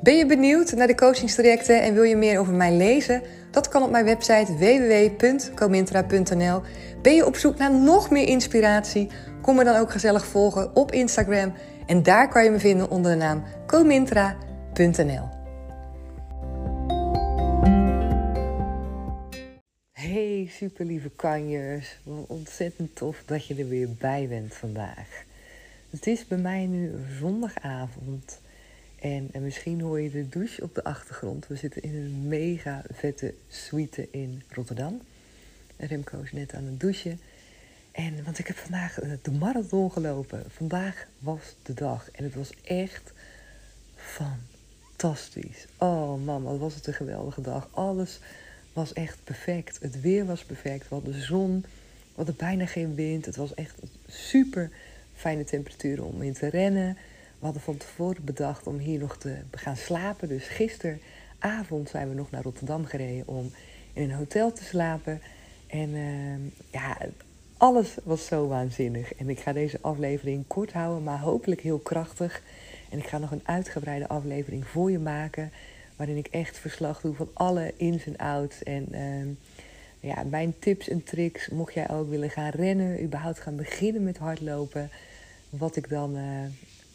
Ben je benieuwd naar de coachingstrajecten en wil je meer over mij lezen? Dat kan op mijn website www.comintra.nl. Ben je op zoek naar nog meer inspiratie? Kom me dan ook gezellig volgen op Instagram. En daar kan je me vinden onder de naam comintra.nl. Hey super lieve kanjers. Ontzettend tof dat je er weer bij bent vandaag. Het is bij mij nu zondagavond. En, en, misschien hoor je de douche op de achtergrond. We zitten in een mega vette suite in Rotterdam. Remco is net aan het douchen. En, want ik heb vandaag eh, de marathon gelopen. Vandaag was de dag. En het was echt fantastisch. Oh man, wat was het een geweldige dag. Alles was echt perfect. Het weer was perfect. We hadden de zon. We hadden bijna geen wind. Het was echt super fijne temperaturen om in te rennen. We hadden van tevoren bedacht om hier nog te gaan slapen. Dus gisteravond zijn we nog naar Rotterdam gereden om in een hotel te slapen. En uh, ja, alles was zo waanzinnig. En ik ga deze aflevering kort houden, maar hopelijk heel krachtig. En ik ga nog een uitgebreide aflevering voor je maken. Waarin ik echt verslag doe van alle ins en outs. En uh, ja, mijn tips en tricks, mocht jij ook willen gaan rennen, überhaupt gaan beginnen met hardlopen. Wat ik dan uh,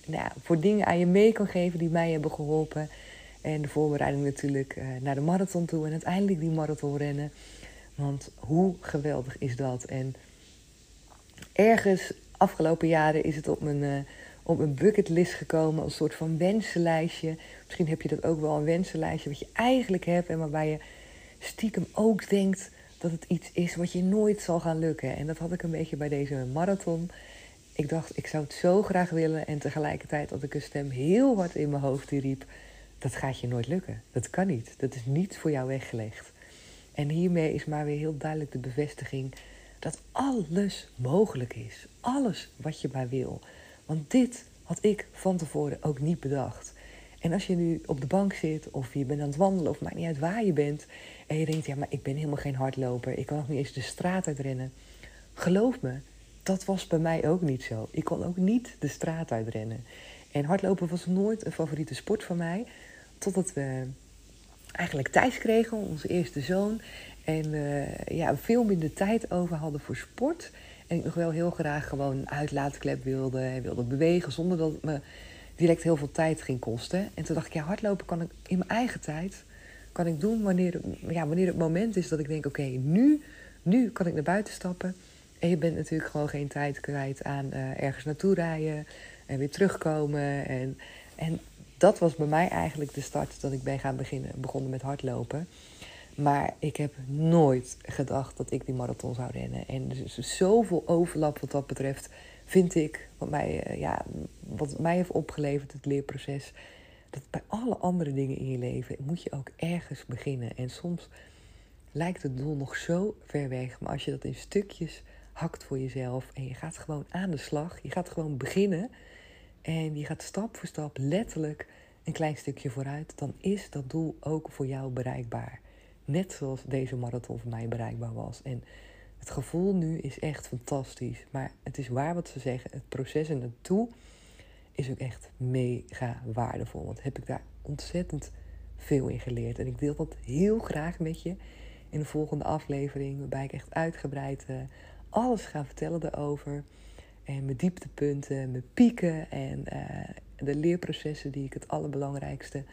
nou voor dingen aan je mee kan geven die mij hebben geholpen. En de voorbereiding natuurlijk uh, naar de marathon toe en uiteindelijk die marathon rennen. Want hoe geweldig is dat? En ergens afgelopen jaren is het op mijn, uh, op mijn bucketlist gekomen een soort van wensenlijstje. Misschien heb je dat ook wel, een wensenlijstje wat je eigenlijk hebt en waarbij je stiekem ook denkt dat het iets is wat je nooit zal gaan lukken. En dat had ik een beetje bij deze marathon. Ik dacht, ik zou het zo graag willen. En tegelijkertijd had ik een stem heel hard in mijn hoofd die riep: Dat gaat je nooit lukken. Dat kan niet. Dat is niet voor jou weggelegd. En hiermee is maar weer heel duidelijk de bevestiging dat alles mogelijk is. Alles wat je maar wil. Want dit had ik van tevoren ook niet bedacht. En als je nu op de bank zit of je bent aan het wandelen of maakt niet uit waar je bent. En je denkt, ja, maar ik ben helemaal geen hardloper. Ik kan nog niet eens de straat uitrennen. Geloof me, dat was bij mij ook niet zo. Ik kon ook niet de straat uitrennen. En hardlopen was nooit een favoriete sport van mij. Totdat we eigenlijk thuis kregen, onze eerste zoon. En uh, ja, veel minder tijd over hadden voor sport. En ik nog wel heel graag gewoon uitlaatklep wilde. En wilde bewegen zonder dat het me direct heel veel tijd ging kosten. En toen dacht ik, ja, hardlopen kan ik in mijn eigen tijd kan ik doen wanneer, ja, wanneer het moment is dat ik denk, oké, nu, nu kan ik naar buiten stappen. En je bent natuurlijk gewoon geen tijd kwijt aan uh, ergens naartoe rijden en weer terugkomen. En, en dat was bij mij eigenlijk de start dat ik ben gaan beginnen, begonnen met hardlopen. Maar ik heb nooit gedacht dat ik die marathon zou rennen. En er is zoveel overlap wat dat betreft, vind ik, wat mij, uh, ja, wat mij heeft opgeleverd, het leerproces. Dat bij alle andere dingen in je leven moet je ook ergens beginnen. En soms lijkt het doel nog zo ver weg. Maar als je dat in stukjes hakt voor jezelf en je gaat gewoon aan de slag. Je gaat gewoon beginnen en je gaat stap voor stap letterlijk een klein stukje vooruit. Dan is dat doel ook voor jou bereikbaar. Net zoals deze marathon voor mij bereikbaar was. En het gevoel nu is echt fantastisch. Maar het is waar wat ze zeggen. Het proces en naartoe is ook echt mega waardevol. Want heb ik daar ontzettend veel in geleerd. En ik deel dat heel graag met je in de volgende aflevering. Waarbij ik echt uitgebreid uh, alles ga vertellen erover. En mijn dieptepunten, mijn pieken en uh, de leerprocessen die ik het allerbelangrijkste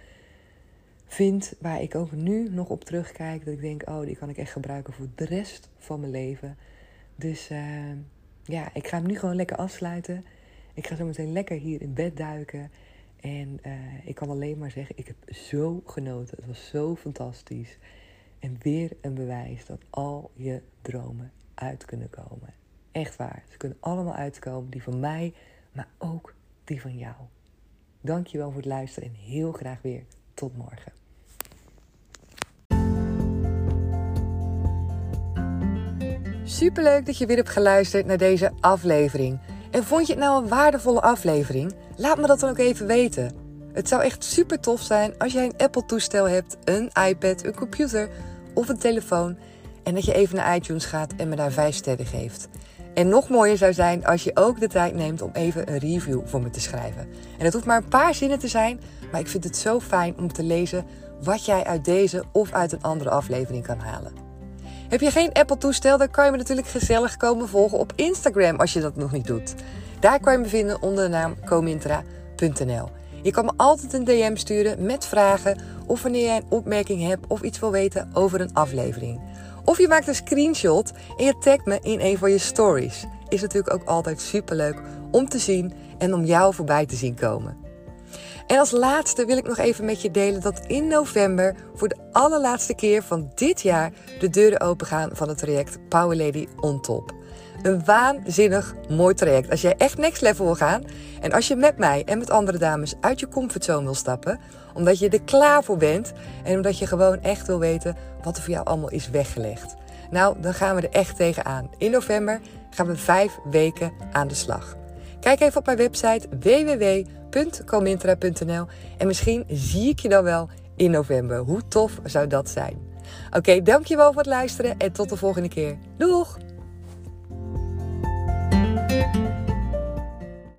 vind, waar ik ook nu nog op terugkijk, dat ik denk, oh, die kan ik echt gebruiken voor de rest van mijn leven. Dus uh, ja, ik ga hem nu gewoon lekker afsluiten. Ik ga zo meteen lekker hier in bed duiken. En uh, ik kan alleen maar zeggen, ik heb zo genoten. Het was zo fantastisch. En weer een bewijs dat al je dromen uit kunnen komen. Echt waar. Ze kunnen allemaal uitkomen. Die van mij, maar ook die van jou. Dankjewel voor het luisteren en heel graag weer tot morgen. Superleuk dat je weer hebt geluisterd naar deze aflevering. En vond je het nou een waardevolle aflevering? Laat me dat dan ook even weten. Het zou echt super tof zijn als jij een Apple-toestel hebt, een iPad, een computer of een telefoon. En dat je even naar iTunes gaat en me daar 5 sterren geeft. En nog mooier zou zijn als je ook de tijd neemt om even een review voor me te schrijven. En het hoeft maar een paar zinnen te zijn, maar ik vind het zo fijn om te lezen wat jij uit deze of uit een andere aflevering kan halen. Heb je geen Apple-toestel, dan kan je me natuurlijk gezellig komen volgen op Instagram als je dat nog niet doet. Daar kan je me vinden onder de naam comintra.nl. Je kan me altijd een DM sturen met vragen of wanneer jij een opmerking hebt of iets wil weten over een aflevering. Of je maakt een screenshot en je tagt me in een van je stories. Is natuurlijk ook altijd superleuk om te zien en om jou voorbij te zien komen. En als laatste wil ik nog even met je delen dat in november voor de allerlaatste keer van dit jaar de deuren opengaan van het traject Power Lady on Top. Een waanzinnig mooi traject. Als jij echt next level wil gaan en als je met mij en met andere dames uit je comfortzone wil stappen, omdat je er klaar voor bent en omdat je gewoon echt wil weten wat er voor jou allemaal is weggelegd. Nou, dan gaan we er echt tegenaan. In november gaan we vijf weken aan de slag. Kijk even op mijn website www.comintra.nl en misschien zie ik je dan wel in november. Hoe tof zou dat zijn? Oké, dankjewel voor het luisteren en tot de volgende keer. Doeg!